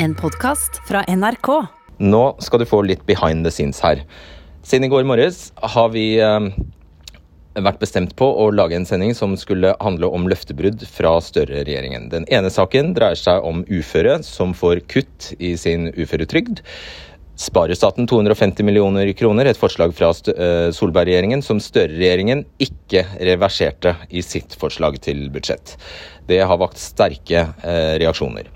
En podkast fra NRK. Nå skal du få litt behind the scenes her. Siden i går morges har vi eh, vært bestemt på å lage en sending som skulle handle om løftebrudd fra Støre-regjeringen. Den ene saken dreier seg om uføre som får kutt i sin uføretrygd. Sparer staten 250 millioner kroner, et forslag fra eh, Solberg-regjeringen som Støre-regjeringen ikke reverserte i sitt forslag til budsjett. Det har vakt sterke eh, reaksjoner.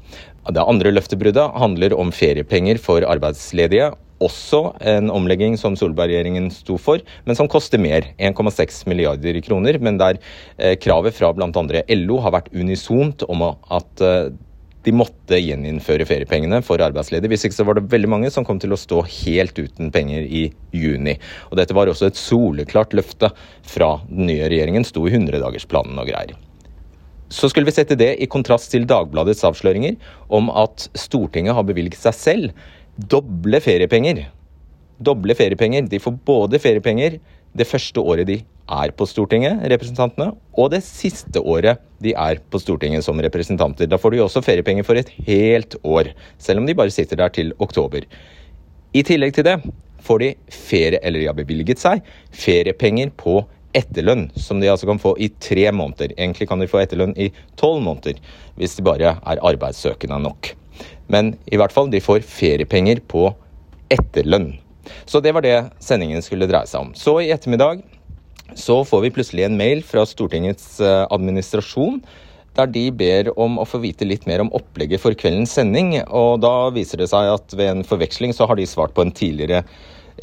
Det andre løftebruddet handler om feriepenger for arbeidsledige. Også en omlegging som Solberg-regjeringen sto for, men som koster mer. 1,6 milliarder kroner. Men der eh, kravet fra bl.a. LO har vært unisont om at eh, de måtte gjeninnføre feriepengene for arbeidsledige. Hvis ikke så var det veldig mange som kom til å stå helt uten penger i juni. Og dette var også et soleklart løfte fra den nye regjeringen. Sto i 100-dagersplanen og greier. Så skulle vi sette det i kontrast til Dagbladets avsløringer om at Stortinget har bevilget seg selv doble feriepenger. Doble feriepenger. De får både feriepenger det første året de er på Stortinget, representantene, og det siste året de er på Stortinget som representanter. Da får de også feriepenger for et helt år, selv om de bare sitter der til oktober. I tillegg til det får de ferie, eller de har bevilget seg, feriepenger på etterlønn, som de altså kan få i tre måneder. Egentlig kan de få etterlønn i tolv måneder, hvis de bare er arbeidssøkende nok. Men i hvert fall, de får feriepenger på etterlønn. Så det var det sendingen skulle dreie seg om. Så i ettermiddag så får vi plutselig en mail fra Stortingets eh, administrasjon der de ber om å få vite litt mer om opplegget for kveldens sending. Og da viser det seg at ved en forveksling så har de svart på en tidligere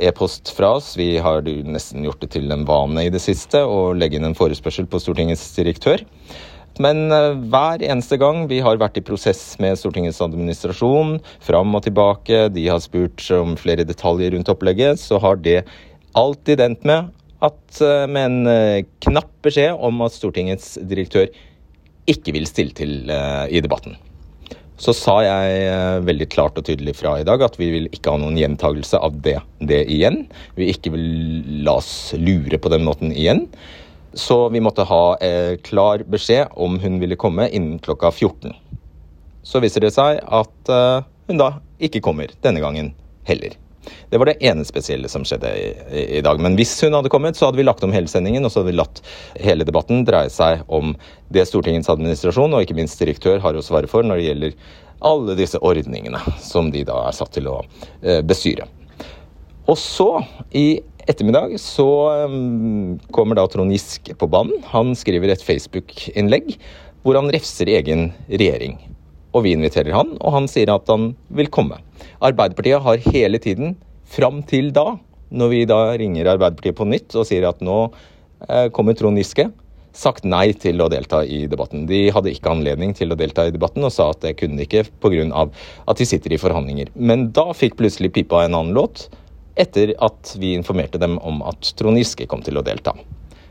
e-post fra oss. Vi har nesten gjort det til en vane i det siste å legge inn en forespørsel på Stortingets direktør. Men eh, hver eneste gang vi har vært i prosess med Stortingets administrasjon, fram og tilbake, de har spurt om flere detaljer rundt opplegget, så har det alltid endt med at eh, med en eh, knapp beskjed om at Stortingets direktør ikke vil stille til i debatten så sa jeg eh, veldig klart og tydelig fra i dag at vi vil ikke ha noen gjentagelse av det, det igjen. Vi ikke vil la oss lure på den måten igjen. Så vi måtte ha eh, klar beskjed om hun ville komme innen klokka 14. Så viser det seg at eh, hun da ikke kommer denne gangen heller. Det var det ene spesielle som skjedde i, i, dag. Men hvis hun hadde kommet, så hadde vi lagt om hele sendingen, og så hadde vi latt hele debatten dreie seg om det Stortingets administrasjon og ikke minst direktør har å svare for når det gjelder alle disse ordningene som de da er satt til å eh, bestyre. Og så, i ettermiddag, så um, kommer da Trond Giske på banen. Han skriver et Facebook-innlegg hvor han refser egen regjering og vi inviterer han, og han sier at han vil komme. Arbeiderpartiet har hele tiden, fram til da, når vi da ringer Arbeiderpartiet på nytt og sier at nå eh, kommer Trond Giske, sagt nei til å delta i debatten. De hadde ikke anledning til å delta i debatten og sa at det kunne de ikke pga. at de sitter i forhandlinger. Men da fikk plutselig pipa en annen låt, etter at vi informerte dem om at Trond Giske kom til å delta.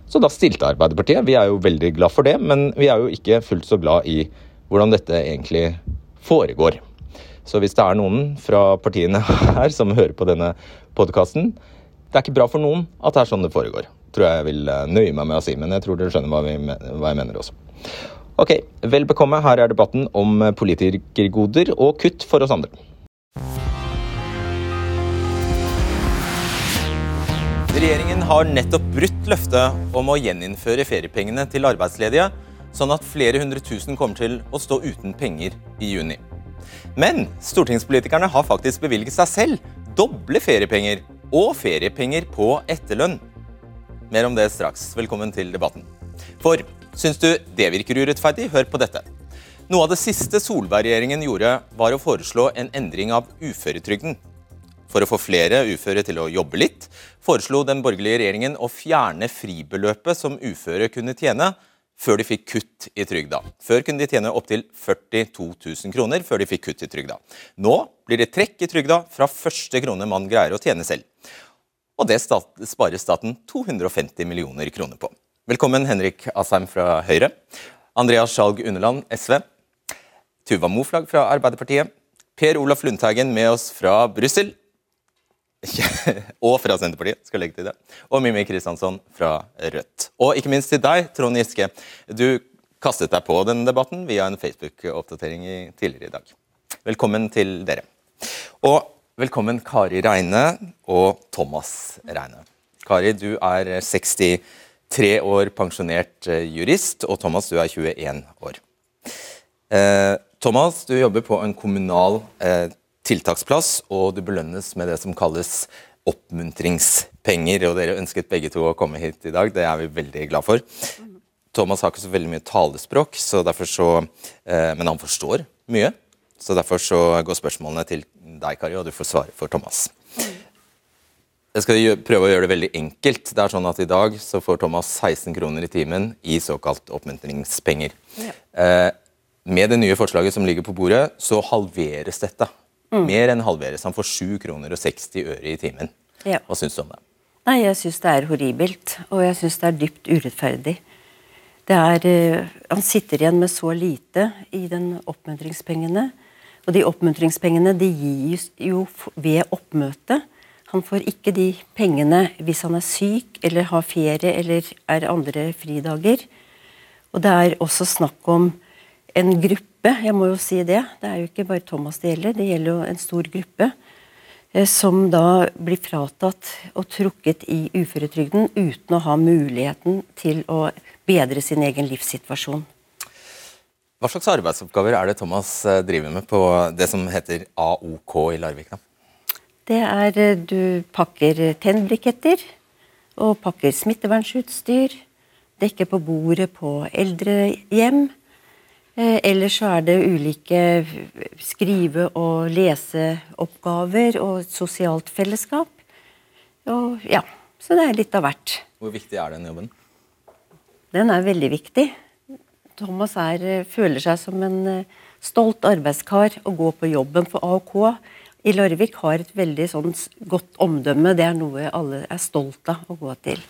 Så da stilte Arbeiderpartiet. Vi er jo veldig glad for det, men vi er jo ikke fullt så glad i hvordan dette egentlig foregår. Så hvis det er noen fra partiene her som hører på denne podkasten, det er ikke bra for noen at det er sånn det foregår. Tror jeg vil eh, nøye meg med å si, men jeg tror dere skjønner hva, hva jeg mener også. Ok, vel bekomme. Her er debatten om politikergoder og kutt for oss andre. Regjeringen har nettopp brutt løftet om å gjeninnføre feriepengene til arbeidsledige sånn at flere hundre tusen kommer til å stå uten penger i juni. Men stortingspolitikerne har faktisk bevilget seg selv doble feriepenger og feriepenger på etterlønn. Mer om det straks. Velkommen til debatten. For syns du det virker urettferdig, hør på dette. Noe av det siste Solberg-regjeringen gjorde, var å foreslå en endring av uføretrygden. For å få flere uføre til å jobbe litt, foreslo den borgerlige regjeringen å fjerne fribeløpet som uføre kunne tjene, før de fikk kutt i trygda. Før kunne de tjene opptil 42 000 kroner før de fikk kutt i trygda. Nå blir det trekk i trygda fra første krone man greier å tjene selv. Og det sparer staten 250 millioner kroner på. Velkommen Henrik Asheim fra Høyre. Andreas Skjalg Underland, SV. Tuva Moflag fra Arbeiderpartiet. Per Olaf Lundteigen med oss fra Brussel. og fra Senterpartiet, skal legge til det. Og Mimmi Kristiansson fra Rødt. Og ikke minst til deg, Trond Giske. Du kastet deg på denne debatten via en Facebook-oppdatering tidligere i dag. velkommen til dere. Og velkommen Kari Reine og Thomas Reine. Kari, du er 63 år pensjonert eh, jurist, og Thomas, du er 21 år. Eh, Thomas, du jobber på en kommunal eh, tiltaksplass, og du belønnes med det som kalles oppmuntringspenger. og Dere ønsket begge to å komme hit i dag, det er vi veldig glad for. Thomas har ikke så veldig mye talespråk, så så, eh, men han forstår mye. Så derfor så går spørsmålene til deg, Kari, og du får svare for Thomas. Jeg skal prøve å gjøre det veldig enkelt. Det er sånn at I dag så får Thomas 16 kroner i timen i såkalt oppmuntringspenger. Ja. Eh, med det nye forslaget som ligger på bordet, så halveres dette. Mm. Mer enn halveres. Han får 7 kroner og 60 øre i timen. Ja. Hva syns du om det? Nei, Jeg syns det er horribelt, og jeg syns det er dypt urettferdig. Det er, uh, han sitter igjen med så lite i den oppmuntringspengene. Og de oppmuntringspengene de gis jo ved oppmøte. Han får ikke de pengene hvis han er syk eller har ferie eller er andre fridager. Og det er også snakk om en gruppe, jeg må jo si det. Det er jo ikke bare Thomas det gjelder, det gjelder jo en stor gruppe. Eh, som da blir fratatt og trukket i uføretrygden uten å ha muligheten til å bedre sin egen livssituasjon. Hva slags arbeidsoppgaver er det Thomas eh, driver med på det som heter AOK i Larvik? da? Det er eh, du pakker tennbriketter og pakker smittevernsutstyr. Dekker på bordet på eldrehjem. Eh, ellers så er det ulike skrive- og leseoppgaver og et sosialt fellesskap. Og ja, så det er litt av hvert. Hvor viktig er den jobben? Den er veldig viktig. Thomas er, eh, føler seg som en stolt arbeidskar å gå på jobben for AOK i Larvik har et veldig sånn godt omdømme. Det er noe alle er stolt av å gå til.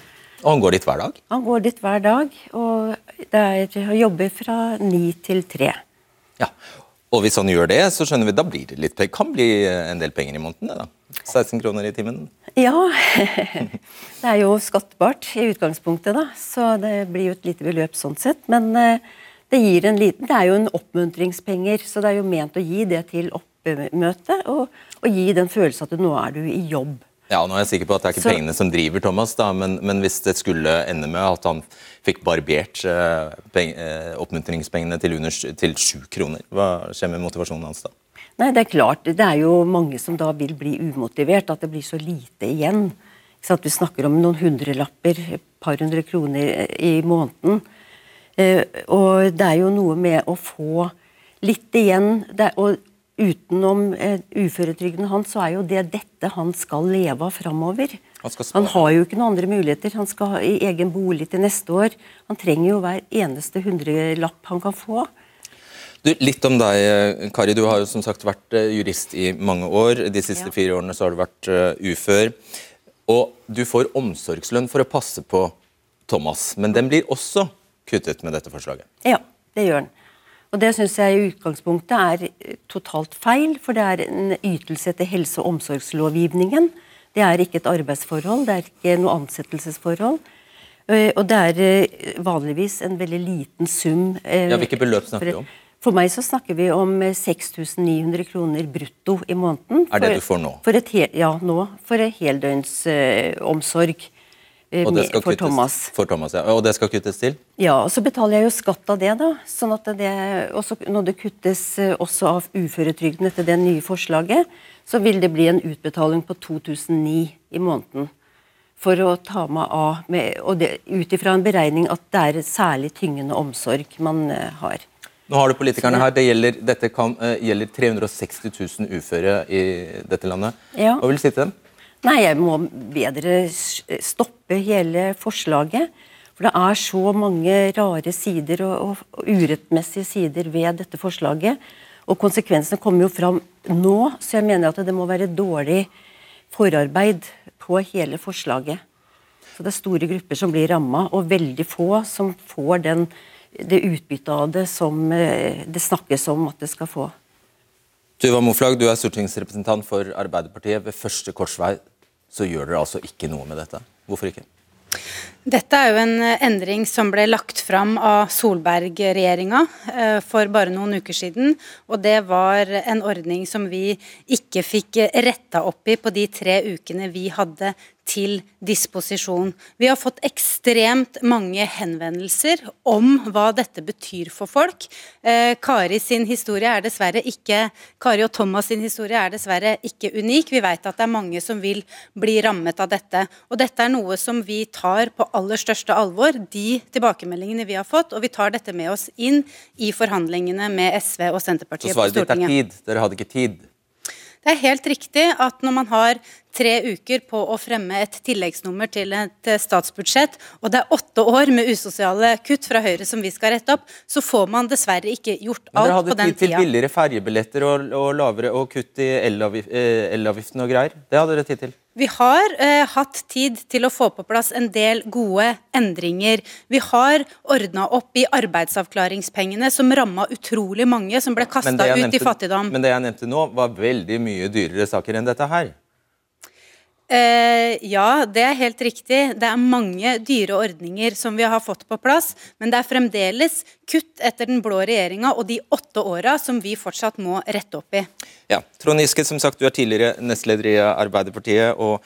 Og han går dit hver dag? Han går dit hver dag. Og det er, å jobber fra ni til tre. Ja, og hvis han gjør det, så skjønner vi, da blir det litt kan bli en del penger i måneden? da. 16 kroner i timen? Ja. det er jo skattbart i utgangspunktet, da. Så det blir jo et lite beløp sånn sett. Men eh, det, gir en liten, det er jo en oppmuntringspenger, så det er jo ment å gi det til oppmøte, og, og, gi den følelsen at nå er du i jobb. Ja, nå er jeg sikker på at Det er ikke så, pengene som driver Thomas, da, men, men, hvis det skulle ende med at han fikk barbert uh, peng, uh, oppmuntringspengene til under til sju kroner, hva skjer med motivasjonen hans da? Nei, Det er klart, det er jo mange som da vil bli umotivert, at det blir så lite igjen. Så at Vi snakker om noen hundrelapper, et par hundre kroner i måneden. Uh, og det er jo noe med å få litt igjen. Det, og utenom eh, uføretrygden hans, så er jo det dette han skal leve av framover. Han, han, har jo ikke noen andre muligheter. Han skal ha i egen bolig til neste år. Han trenger jo hver eneste hundrelapp han kan få. Du, litt om deg, eh, Kari. Du har jo som sagt vært eh, jurist i mange år. De siste ja. fire årene så har du vært uh, ufør. Og du får omsorgslønn for å passe på Thomas, men den blir også kuttet med dette forslaget? Ja, det gjør den. Og Det syns jeg i utgangspunktet er eh, totalt feil, for det er en ytelse etter helse- og omsorgslovgivningen. Det er ikke et arbeidsforhold, det er ikke noe ansettelsesforhold. Eh, og det er eh, vanligvis en veldig liten sum. Ja, Hvilke beløp snakker vi om? For meg så snakker vi om 6900 kroner brutto i måneden. Er det du får nå? For et, ja, nå. For heldøgnsomsorg. uh, omsorg. Eh, og det skal for, Thomas. for Thomas. Ja. Og det skal kuttes til? Ja, og så betaler jeg jo skatt av det, da. sånn at det, også, Når det kuttes eh, også av uføretrygden etter det nye forslaget, så vil det bli en utbetaling på 2009 i måneden. For å ta meg av med, og det, Ut ifra en beregning at det er særlig tyngende omsorg man uh, har. Nå har du politikerne her. Det gjelder, dette kan, uh, gjelder 360 000 uføre i dette landet. Ja. Hva vil du si til dem? Nei, jeg må bedre stoppe hele forslaget. For det er så mange rare sider og, og urettmessige sider ved dette forslaget. Og konsekvensene kommer jo fram nå, så jeg mener at det må være dårlig forarbeid på hele forslaget. Så det er store grupper som blir ramma, og veldig få som får den, det utbyttet av det som eh, det snakkes om at det skal få. Tuva Moflag, du er stortingsrepresentant for Arbeiderpartiet. Ved første korsvei så gjør dere altså ikke noe med dette. Hvorfor ikke? Dette er jo en eh, endring som ble lagt fram av Solberg-regjeringa eh, for bare noen uker siden. Og det var en ordning som vi ikke fikk retta opp i på de tre ukene vi hadde til disposisjon. Vi har fått ekstremt mange henvendelser om hva dette betyr for folk. Eh, Kari sin historie er dessverre ikke Kari og Thomas sin historie er dessverre ikke unik. Vi vet at det er mange som vil bli rammet av dette. Og dette er noe som vi tar på aller største alvor, de tilbakemeldingene vi har fått, og vi tar dette med oss inn i forhandlingene med SV og Senterpartiet på Stortinget. Så svaret ditt er tid? Dere hadde ikke tid? Det er helt riktig at når man har tre uker på å fremme et tilleggsnummer til et statsbudsjett, og det er åtte år med usosiale kutt fra Høyre som vi skal rette opp, så får man dessverre ikke gjort alt på den tida. Men dere hadde tid til billigere ferjebilletter og, og, lavere, og kutt i eh, elavgiften og greier. Det hadde dere tid til. Vi har eh, hatt tid til å få på plass en del gode endringer. Vi har ordna opp i arbeidsavklaringspengene, som ramma utrolig mange, som ble kasta ut nevnte, i fattigdom. Men det jeg nevnte nå, var veldig mye dyrere saker enn dette her. Eh, ja, det er helt riktig. Det er mange dyre ordninger som vi har fått på plass. Men det er fremdeles kutt etter den blå regjeringa og de åtte åra som vi fortsatt må rette opp i. Ja, Trond Giske, som sagt, du er tidligere nestleder i Arbeiderpartiet. og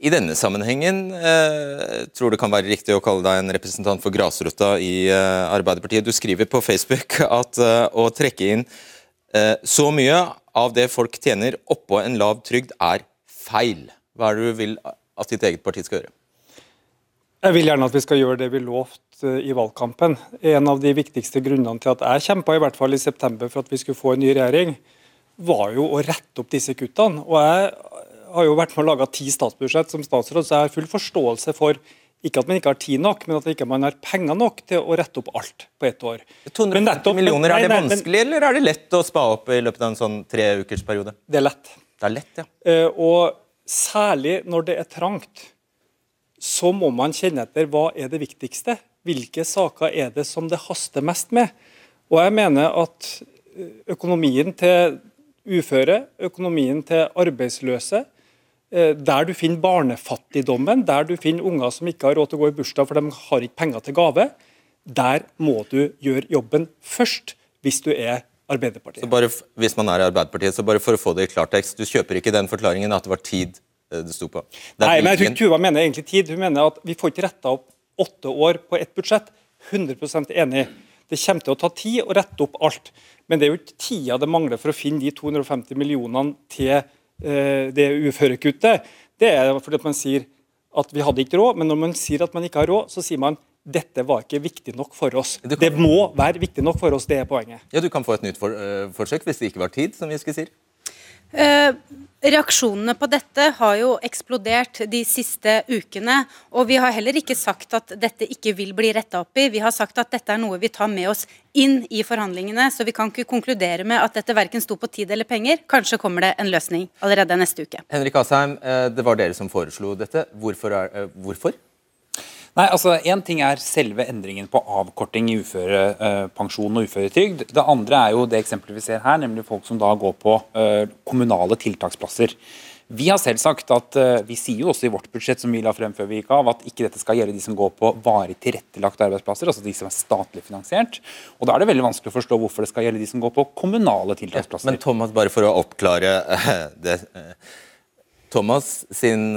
i denne sammenhengen eh, tror det kan være riktig å kalle deg en representant for grasrota i eh, Arbeiderpartiet. Du skriver på Facebook at eh, å trekke inn eh, så mye av det folk tjener oppå en lav trygd, er feil. Hva er det du vil at ditt eget parti skal gjøre? Jeg vil gjerne at vi skal gjøre det vi lovte eh, i valgkampen. En av de viktigste grunnene til at jeg kjempa i hvert fall i september for at vi skulle få en ny regjering, var jo å rette opp disse kuttene. Og Jeg har jo vært med å lage ti statsbudsjett som statsråd, så jeg har full forståelse for ikke at man ikke har tid nok, men at man ikke har penger nok til å rette opp alt på ett år. 250 nettopp, millioner, Er det vanskelig, eller er det lett å spa opp i løpet av en sånn tre ukers periode? Det er lett. Det er lett, ja. Uh, og Særlig når det er trangt, så må man kjenne etter hva er det viktigste. Hvilke saker er det som det haster mest med? Og jeg mener at eh, økonomien til uføre, økonomien til arbeidsløse, eh, der du finner barnefattigdommen, der du finner unger som ikke har råd til å gå i bursdag for de har ikke penger til gave, der må du gjøre jobben først hvis du er Arbeiderpartiet. Så bare, hvis man er i Arbeiderpartiet, så bare for å få det i klartekst, du kjøper ikke den forklaringen at det var tid eh, det sto på? Det Nei, men jeg tror Tuva mener egentlig tid. Hun mener at vi får ikke retta opp åtte år på ett budsjett. 100% enig. Det kommer til å ta tid å rette opp alt. Men det er jo ikke tida det mangler for å finne de 250 millionene til eh, det uførekuttet. Det er fordi at man sier at vi hadde ikke råd, men når man sier at man ikke har råd, så sier man dette var ikke viktig nok for oss. Kan... Det må være viktig nok for oss, det er poenget. Ja, Du kan få et nytt for, uh, forsøk hvis det ikke var tid, som Giske sier. Uh, reaksjonene på dette har jo eksplodert de siste ukene. Og vi har heller ikke sagt at dette ikke vil bli retta opp i. Vi har sagt at dette er noe vi tar med oss inn i forhandlingene. Så vi kan ikke konkludere med at dette verken sto på tid eller penger. Kanskje kommer det en løsning allerede neste uke. Henrik Asheim, uh, det var dere som foreslo dette. Hvorfor? Er, hvorfor? Nei, altså Én ting er selve endringen på avkorting i uførepensjon og uføretrygd. Det andre er jo det eksempelet vi ser her, nemlig folk som da går på uh, kommunale tiltaksplasser. Vi har selv sagt at uh, vi sier jo også i vårt budsjett som vi la frem før vi gikk av, at ikke dette skal gjelde de som går på varig tilrettelagte arbeidsplasser, altså de som er statlig finansiert. Og Da er det veldig vanskelig å forstå hvorfor det skal gjelde de som går på kommunale tiltaksplasser. Men Thomas, bare for å oppklare det. Thomas sin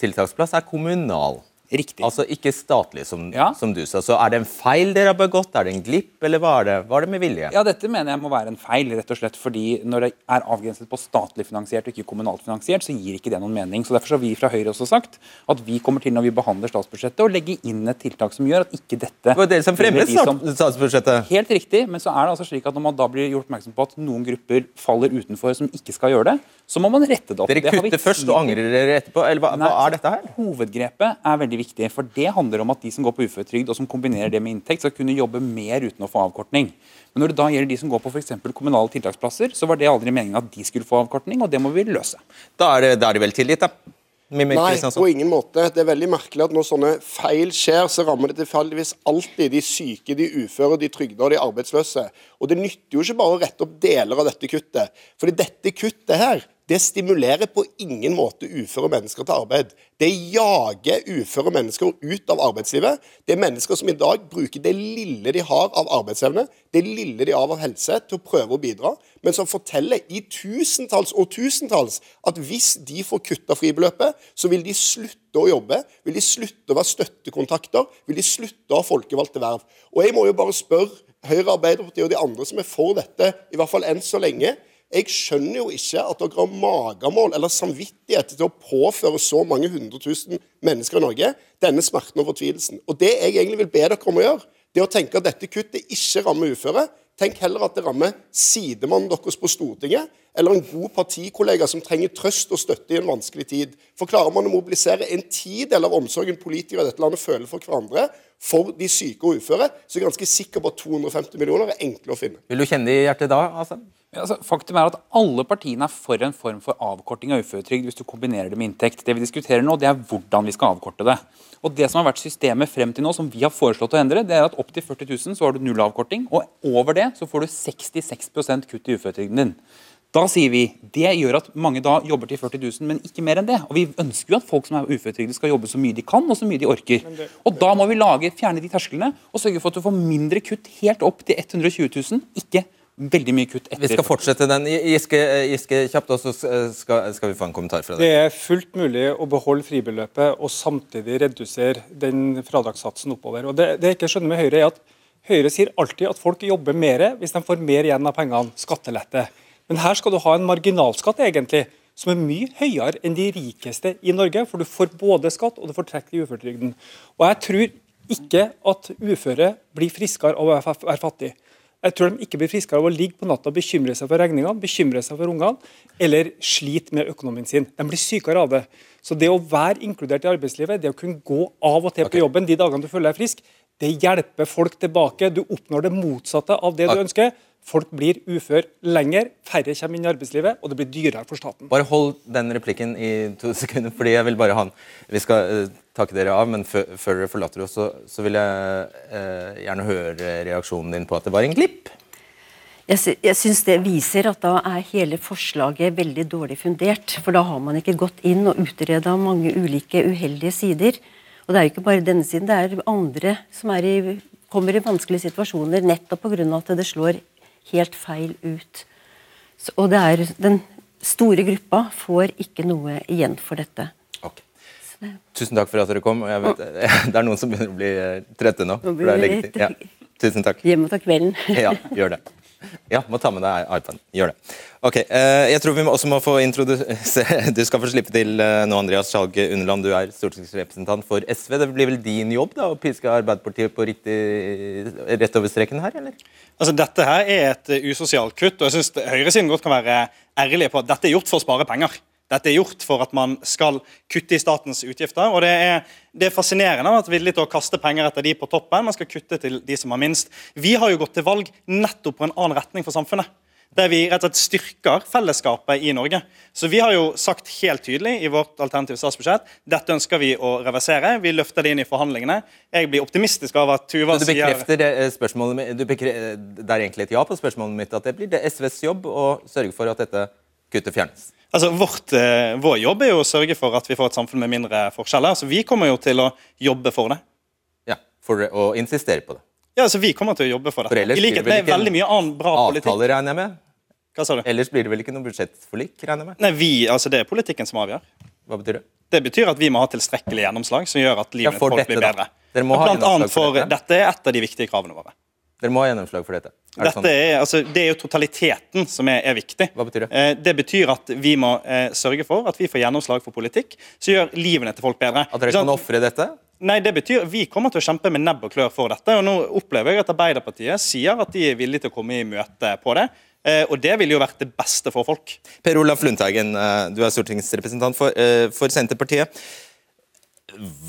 tiltaksplass er kommunal. Riktig. Altså ikke statlig, som, ja. som, du sa. Så er det en feil dere har begått? Er det en glipp, eller var det, var det med vilje? Ja, dette mener jeg må være en feil, rett og slett fordi når det er avgrenset på statlig finansiert og ikke kommunalt finansiert, så gir ikke det noen mening. Så Derfor har vi fra Høyre også sagt at vi kommer til når vi behandler statsbudsjettet, å legge inn et tiltak som gjør at ikke dette Det var dere som fremmet statsbudsjettet? Helt riktig, men så er det altså slik at når man da blir gjort oppmerksom på at noen grupper faller utenfor som ikke skal gjøre det, så må man rette det opp. Dere kutter først og angrer dere etterpå, eller hva, Nei, hva er dette her? Hovedgrepet er veldig viktig. For det handler om at de som går på uføretrygd og som kombinerer det med inntekt, skal kunne jobbe mer uten å få avkortning. Men når det da gjelder de som går på f.eks. kommunale tiltaksplasser, så var det aldri meningen at de skulle få avkortning, og det må vi løse. Da er det, da er det vel tilgitt, da? Nei, på ingen måte. Det er veldig merkelig at når sånne feil skjer, så rammer det tilfeldigvis alltid de syke, de uføre, de trygda og de arbeidsløse. Og det nytter jo ikke bare å rette opp deler av dette kuttet. Fordi dette kuttet her, det stimulerer på ingen måte uføre mennesker til arbeid. Det jager uføre mennesker ut av arbeidslivet. Det er mennesker som i dag bruker det lille de har av arbeidsevne, det lille de har av helse, til å prøve å bidra, men som forteller i tusentalls og tusentalls at hvis de får kutta fribeløpet, så vil de slutte å jobbe, vil de slutte å være støttekontakter, vil de slutte å ha folkevalgte verv. Og jeg må jo bare spørre Høyre, Arbeiderpartiet og de andre som er for dette, i hvert fall enn så lenge, jeg skjønner jo ikke at dere har magemål eller samvittighet til å påføre så mange hundre tusen mennesker i Norge denne smerten og fortvilelsen. Og Det jeg egentlig vil be dere om å gjøre, det er å tenke at dette kuttet ikke rammer uføre. Tenk heller at det rammer sidemannen deres på Stortinget, eller en god partikollega som trenger trøst og støtte i en vanskelig tid. For klarer man å mobilisere en tidel av omsorgen politikere i dette landet føler for hverandre, for de syke og uføre, så er jeg ganske sikker på at 250 millioner er enkle å finne. Vil du kjenne det i hjertet da, Asen? Ja, altså, faktum er at Alle partiene er for en form for avkorting av uføretrygd hvis du kombinerer det med inntekt. Det vi diskuterer nå, det er hvordan vi skal avkorte det. Og Det som har vært systemet frem til nå, som vi har foreslått å endre, det er at opp til 40 000 så har du null avkorting, og over det så får du 66% kutt i uføretrygden din. Da sier vi det gjør at mange da jobber til 40 000, men ikke mer enn det. Og Vi ønsker jo at folk som er uføretrygdet skal jobbe så mye de kan og så mye de orker. Og Da må vi lage, fjerne de tersklene og sørge for at du får mindre kutt helt opp til 120 000. Ikke veldig mye kutt etter. Vi skal fortsette den. Giske, Giske kjapt, og så skal, skal, vi få en kommentar fra deg. Det er fullt mulig å beholde fribeløpet og samtidig redusere den fradragssatsen oppover. Og det, det jeg ikke skjønner med Høyre, er at Høyre sier alltid at folk jobber mer hvis de får mer igjen av pengene. Skattelette. Men her skal du ha en marginalskatt egentlig, som er mye høyere enn de rikeste i Norge. For du får både skatt og du får trekk i uføretrygden. Og jeg tror ikke at uføre blir friskere av å være fattig. Jeg tror de ikke blir friskere av å ligge på natta og bekymre seg for regningene, bekymre seg for ungene, eller slite med økonomien sin. De blir sykere av det. Så det å være inkludert i arbeidslivet, det å kunne gå av og til på jobben de dagene du føler deg frisk, det hjelper folk tilbake. Du oppnår det motsatte av det du ønsker. Folk blir ufør lenger, færre kommer inn i arbeidslivet, og det blir dyrere for staten. Bare hold den replikken i to sekunder, fordi jeg vil bare ha den. Vi skal uh, takke dere av, men før, dere forlater oss, så, så vil jeg eh, gjerne høre reaksjonen din på at det var en glipp. Jeg, jeg syns det viser at da er hele forslaget veldig dårlig fundert. For da har man ikke gått inn og utreda mange ulike uheldige sider. Og det er jo ikke bare denne siden, det er andre som er i, kommer i vanskelige situasjoner nettopp pga. at det slår helt feil ut. Så, og det er den store gruppa får ikke noe igjen for dette. Tusen takk for at dere kom. Vet, det er noen som begynner å bli eh, trette nå. nå blir ja. Tusen takk. Hjemme og ta kvelden. ja, gjør det. Ja, må ta med deg iPaden. Gjør det. Ok, uh, Jeg tror vi også må få introdusere Du skal få slippe til uh, nå, Andreas Skjalg Underland. Du er stortingsrepresentant for SV. Det blir vel din jobb da, å piske Arbeiderpartiet på riktig rett over streken her, eller? Altså, Dette her er et usosialt kutt, og jeg syns høyresiden godt kan være ærlige på at dette er gjort for å spare penger. Dette er gjort for at man skal kutte i statens utgifter. og Det er, det er fascinerende at vi villige til å kaste penger etter de på toppen. Man skal kutte til de som har minst. Vi har jo gått til valg nettopp på en annen retning for samfunnet der vi rett og slett styrker fellesskapet i Norge. Så Vi har jo sagt helt tydelig i vårt alternative statsbudsjett dette ønsker vi å reversere. Vi løfter det inn i forhandlingene. Jeg blir optimistisk av at Tuva sier Du bekrefter det, eh, spørsmålet, du bekrefter, det er egentlig et ja på spørsmålet mitt, at det blir det SVs jobb å sørge for at dette kuttet fjernes? Altså, vårt, eh, Vår jobb er jo å sørge for at vi får et samfunn med mindre forskjeller. Så Vi kommer jo til å jobbe for det. Ja, for å insistere på det. Ja, så Vi kommer til å jobbe for det. I likhet med veldig mye annen bra politikk. Avtaler, regner jeg med? Hva sa du? Ellers blir det vel ikke noe budsjettforlik? regner jeg med? Nei, vi, altså Det er politikken som avgjør. Hva betyr det? Det betyr at vi må ha tilstrekkelig gjennomslag som gjør at livet ja, folk dette, blir bedre. Dere må ha Blant annet for, dette. dette er et av de viktige kravene våre. Dere må ha gjennomslag for dette. Er det, sånn? er, altså, det, er, jo totaliteten som er, er, viktig. Hva betyr Det eh, Det betyr at vi må eh, sørge for at vi får gjennomslag for politikk som gjør livene til folk bedre. At dere kan ofre dette? Nei, det betyr Vi kommer til å kjempe med nebb og klør for dette. og Nå opplever jeg at Arbeiderpartiet sier at de er villige til å komme i møte på det. Eh, og det ville jo vært det beste for folk. Per Olaf Lundteigen, eh, du er stortingsrepresentant for, eh, for Senterpartiet.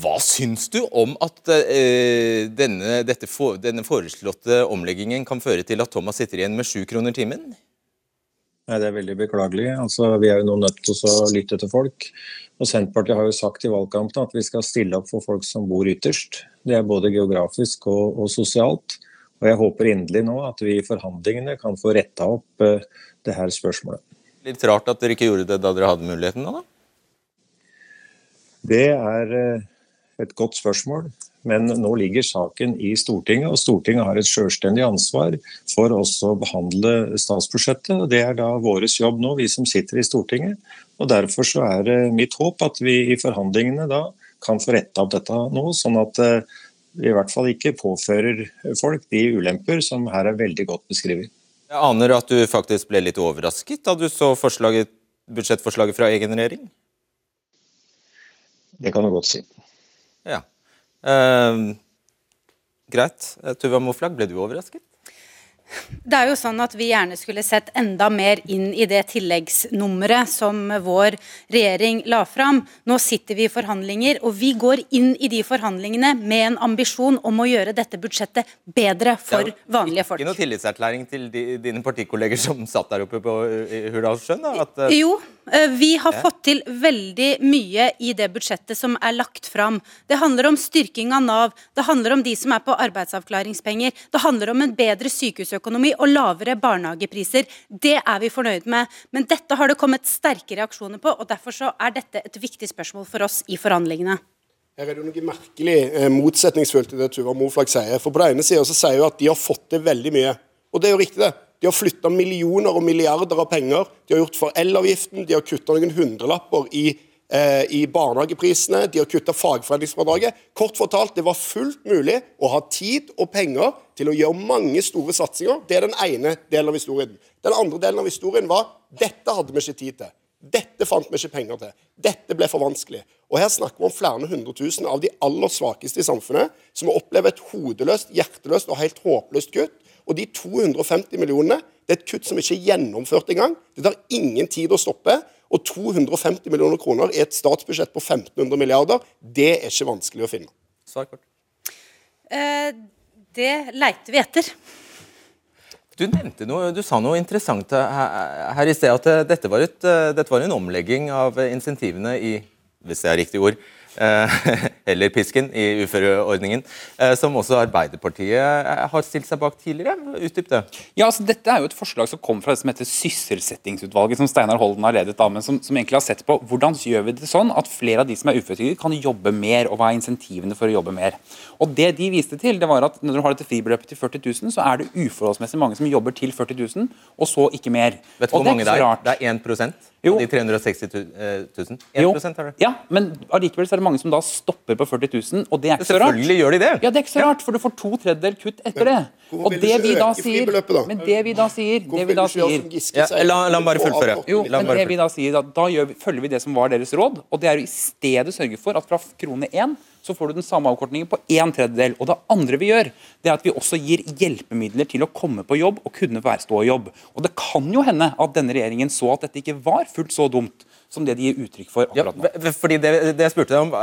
Hva syns du om at denne, for, denne, foreslåtte omleggingen kan føre til at Thomas sitter igjen med sju kroner timen? Nei, Det er veldig beklagelig. Altså, vi er jo nå nødt til å lytte til folk. Og Senterpartiet har jo sagt i valgkampen at vi skal stille opp for folk som bor ytterst. Det er både geografisk og, og sosialt. Og Jeg håper inderlig nå at vi i forhandlingene kan få retta opp uh, det her spørsmålet. Litt rart at dere ikke gjorde det da dere hadde muligheten nå, da? Det er eh, et godt spørsmål. Men nå ligger saken i Stortinget, og Stortinget har et selvstendig ansvar for også å behandle statsbudsjettet. og Det er da vår jobb nå, vi som sitter i Stortinget. og Derfor så er det mitt håp at vi i forhandlingene da kan få retta opp dette nå, sånn at eh, vi i hvert fall ikke påfører folk de ulemper som her er veldig godt beskrevet. Jeg aner at du faktisk ble litt overrasket da du så budsjettforslaget fra egen regjering? Det kan du godt si. Ja. Uh, greit. Tuva Moflag, ble du overrasket? Det er jo sånn at Vi gjerne skulle sett enda mer inn i det tilleggsnummeret som vår regjering la fram. Nå sitter vi i forhandlinger, og vi går inn i de forhandlingene med en ambisjon om å gjøre dette budsjettet bedre for vanlige folk. Ikke noe tillitserklæring til dine partikolleger som satt der oppe på Hurdalssjøen? Uh... Jo, Eh, vi har fått til veldig mye i det budsjettet som er lagt fram. Det handler om styrking av Nav, det handler om de som er på arbeidsavklaringspenger, det handler om en bedre sykehusøkonomi og lavere barnehagepriser. Det er vi fornøyd med. Men dette har det kommet sterke reaksjoner på, og derfor så er dette et viktig spørsmål for oss i forhandlingene. Her er det noe merkelig eh, motsetningsfullt i det Tuva Moflag sier. For på den ene sida sier hun at de har fått til veldig mye. Og det er jo riktig, det. De har flytta millioner og milliarder av penger. De har gjort for elavgiften, de har kutta noen hundrelapper i, eh, i barnehageprisene, de har kutta fagforeningsfradraget. Kort fortalt, det var fullt mulig å ha tid og penger til å gjøre mange store satsinger. Det er den ene delen av historien. Den andre delen av historien var dette hadde vi ikke tid til. Dette fant vi ikke penger til. Dette ble for vanskelig. Og Her snakker vi om flere hundre tusen av de aller svakeste i samfunnet, som opplever et hodeløst, hjerteløst og helt håpløst kutt. Og de 250 millionene det er et kutt som ikke er gjennomført engang. Det tar ingen tid å stoppe. Og 250 millioner kroner i et statsbudsjett på 1500 milliarder, det er ikke vanskelig å finne. Svar kort. Eh, det leiter vi etter. Du nevnte noe, du sa noe interessant her, i sted, at dette var, et, dette var en omlegging av insentivene i hvis det er riktig ord, eller pisken i uføreordningen, eh, som også Arbeiderpartiet eh, har stilt seg bak tidligere. Utdyp det. Ja, altså Dette er jo et forslag som kom fra det som heter Sysselsettingsutvalget, som Steinar Holden har ledet, da, men som, som, egentlig har sett på hvordan gjør vi det sånn at flere av de som er uføretrygdet, kan jobbe mer, og hva er insentivene for å jobbe mer. Og Det de viste til, det var at når du har dette fribeløpet til 40 000, så er det uforholdsmessig mange som jobber til 40 000, og så ikke mer. Vet du hvor mange det er? Det er 1% jo. De 360 000? 1 jo. er det. Ja, men allikevel er det mange som da stopper på 40 000, og det er ikke så rart. Selvfølgelig gjør de det. Ja, det er ikke så rart, for du får to tredjedel kutt etter det. Og det vi da sier, men det vi da sier, det vi da sier ja, La ham bare fullføre. Jo, men det vi da sier, da, vi, følger vi det som var deres råd, og det er å i stedet sørge for at fra krone 1 så får du den samme avkortningen på en tredjedel. Og det andre vi gjør, det er at vi også gir hjelpemidler til å komme på jobb og kunne være stå i jobb. Og det kan jo hende at denne regjeringen så at dette ikke var fullt så dumt som det de gir uttrykk for akkurat nå. Ja, fordi det, det jeg spurte deg om,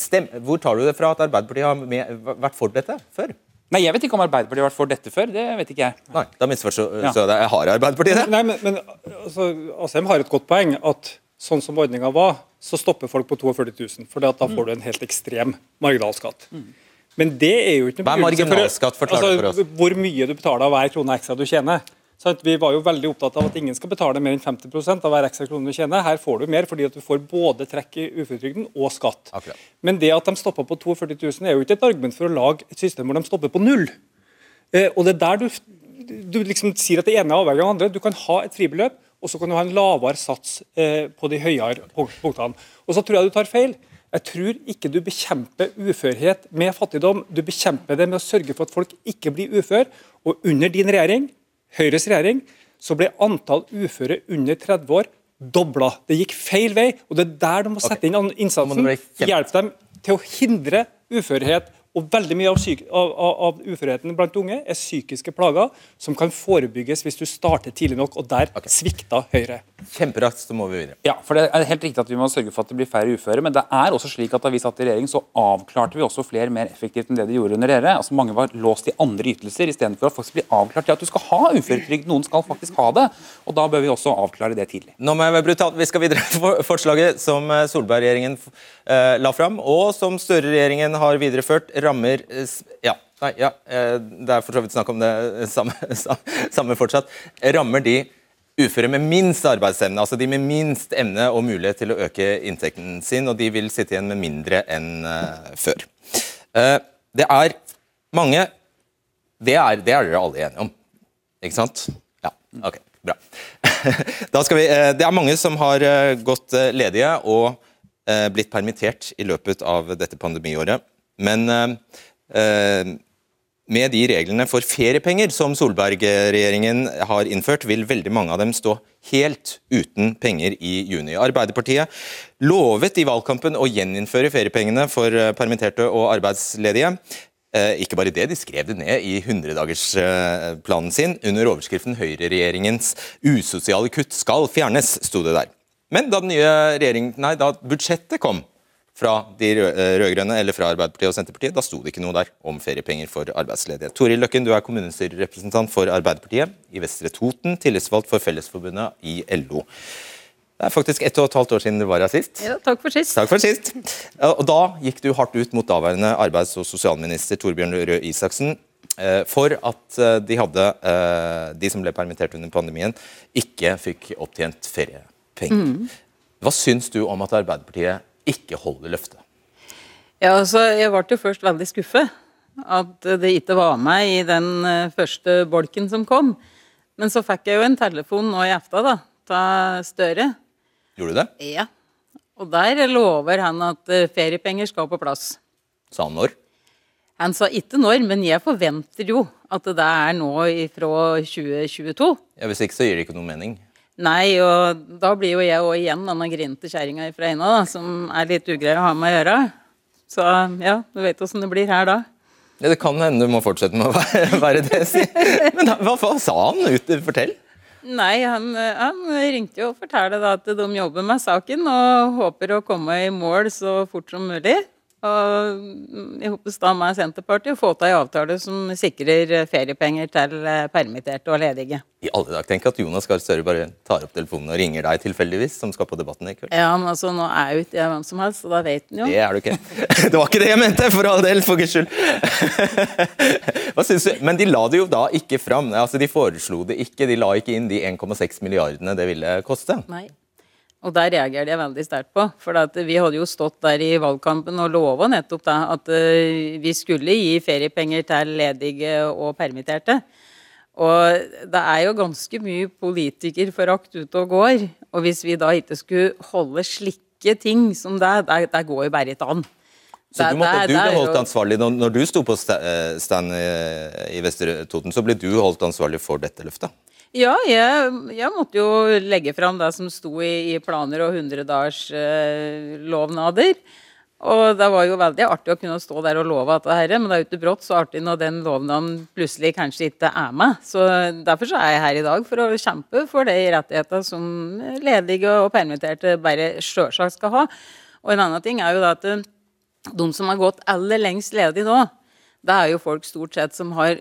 stem, Hvor tar du det fra at Arbeiderpartiet har med, vært for dette før? Nei, Jeg vet ikke om Arbeiderpartiet har vært for dette før. det vet ikke jeg. Nei, Da misforstår ja. jeg. Har Arbeiderpartiet det? Nei, men, men altså, Asheim har et godt poeng. at sånn som ordninga var, så stopper folk på 42 000. For da får du en helt ekstrem marginalskatt. Mm. Men det er jo ikke noe Hva er marginalskatt? Forklar altså, for oss. Hvor mye du betaler av hver krone ekstra du tjener. Så vi var jo veldig opptatt av at ingen skal betale mer enn 50 av hver ekstra krone du tjener. Her får du mer fordi at du får både trekk i uføretrygden og skatt. Akkurat. Men det at de stopper på 42 000 er jo ikke et argument for å lage et system hvor de stopper på null. Eh, og det er der du, du liksom sier at det ene er avhengig av det andre. Du kan ha et fribeløp og så kan du ha en lavere sats eh, på de høyere punktene. Og så tror jeg du tar feil. Jeg tror ikke du bekjemper uførhet med fattigdom. Du bekjemper det med å sørge for at folk ikke blir uføre. Og under din regjering, Høyres regjering, så ble antall uføre under 30 år dobla. Det gikk feil vei, og det er der du må sette inn innsatsen. Hjelpe dem til å hindre uførhet og veldig mye av, av, av, uførheten blant unge er psykiske plager som kan forebygges hvis du starter tidlig nok, og der okay. svikta Høyre. Kjemperaskt, så må vi videre. Ja, for Det er helt riktig at vi må sørge for at det blir færre uføre, men det er også slik at da vi satt i regjering, så avklarte vi også flere mer effektivt enn det de gjorde under dere. Altså Mange var låst i andre ytelser istedenfor å faktisk bli avklart til at du skal ha uføretrygd. Noen skal faktisk ha det, og da bør vi også avklare det tidlig. Nå må jeg være brutalt. Vi skal videre. til Forslaget som eh, Solberg-regjeringen eh, la fram, og som Støre-regjeringen har videreført, rammer eh, ja, nei, ja, eh, Det er for så vidt snakk om det samme, samme fortsatt. Rammer de uføre med minst arbeidsevne, altså de med minst evne og mulighet til å øke inntekten sin, og de vil sitte igjen med mindre enn før. Det er mange det er, det er, dere alle enige om, ikke sant? Ja, ok, bra. Vi, det er mange som har gått ledige og blitt permittert i løpet av dette pandemiåret. Men med de reglene for feriepenger som Solberg-regjeringen har innført, vil veldig mange av dem stå helt uten penger i juni. Arbeiderpartiet lovet i valgkampen å gjeninnføre feriepengene for eh, permitterte og arbeidsledige. Eh, ikke bare det, de skrev det ned i 100-dagersplanen sin. Under overskriften 'Høyreregjeringens usosiale kutt skal fjernes', sto det der. Men da, nei, da budsjettet kom, fra de eh, rød-grønne eller fra Arbeiderpartiet og Senterpartiet. Da sto det ikke noe der om feriepenger for arbeidsledige. Toril Løkken, du er kommunestyrerepresentant for Arbeiderpartiet i Vestre Toten, tillitsvalgt for Fellesforbundet i LO. Det er faktisk ett og et halvt år siden du var her sist. Ja, takk for sist. Takk for sist. Og Da gikk du hardt ut mot daværende arbeids- og sosialminister Torbjørn Røe Isaksen eh, for at eh, de, hadde, de som ble permittert under pandemien, ikke fikk opptjent feriepenger. Mm. Hva syns du om at Arbeiderpartiet ikke holder løftet? Ja, altså, Jeg ble jo først veldig skuffet at det ikke var med i den eh, første bolken som kom. Men så fikk jeg jo en telefon nå i efta da, av Støre. Gjorde du det? Ja. Og der lover han at eh, feriepenger skal på plass. Sa han når? Han sa ikke når, men jeg forventer jo at det er nå fra 2022. Ja, Hvis ikke så gir det ikke noe mening? Nei, og da blir jo jeg òg igjen denne grinete kjerringa fra Eina, da, som er litt ugrei å ha med å gjøre. Så ja, du vet åssen det blir her da. Ja, Det kan hende du må fortsette med å være, være det, si. Men da, hva, hva sa han? Ut, fortell. Nei, han, han, ringte jo og fortalte at de jobber med saken og håper å komme i mål så fort som mulig. Og jeg håper da med Senterpartiet få til en avtale som sikrer feriepenger til permitterte og ledige. I alle dag, Tenk at Jonas Gahr Støre bare tar opp telefonen og ringer deg tilfeldigvis, som skal på Debatten i kveld. Ja, men altså, Nå er jo ikke jeg hvem som helst, så da vet han jo. Det er du ikke. Det var ikke det jeg mente, for all del, for guds skyld. Hva synes du? Men de la det jo da ikke fram. Altså, De foreslo det ikke. De la ikke inn de 1,6 milliardene det ville koste. Nei. Og der reagerer jeg veldig sterkt på. For vi hadde jo stått der i valgkampen og lova nettopp da, at uh, vi skulle gi feriepenger til ledige og permitterte. Og det er jo ganske mye politikerforakt ute og går. Og hvis vi da ikke skulle holde slike ting som det, det, går jo bare ikke an. Så du, måtte, du ble holdt ansvarlig når, du sto på eh, stand i Vestre Toten, så ble du holdt ansvarlig for dette løftet? Ja, jeg, jeg, måtte jo legge fram det som sto i, i planer og 100-dagers eh, Og det var jo veldig artig å kunne stå der og love dette, her, men det er jo ikke brått så artig når den lovnaden plutselig kanskje ikke er med. Så Derfor så er jeg her i dag, for å kjempe for de rettighetene som ledige og permitterte bare sjølsagt skal ha. Og en annen ting er jo da at eh, de som har gått aller lengst ledig nå, det er jo folk stort sett som har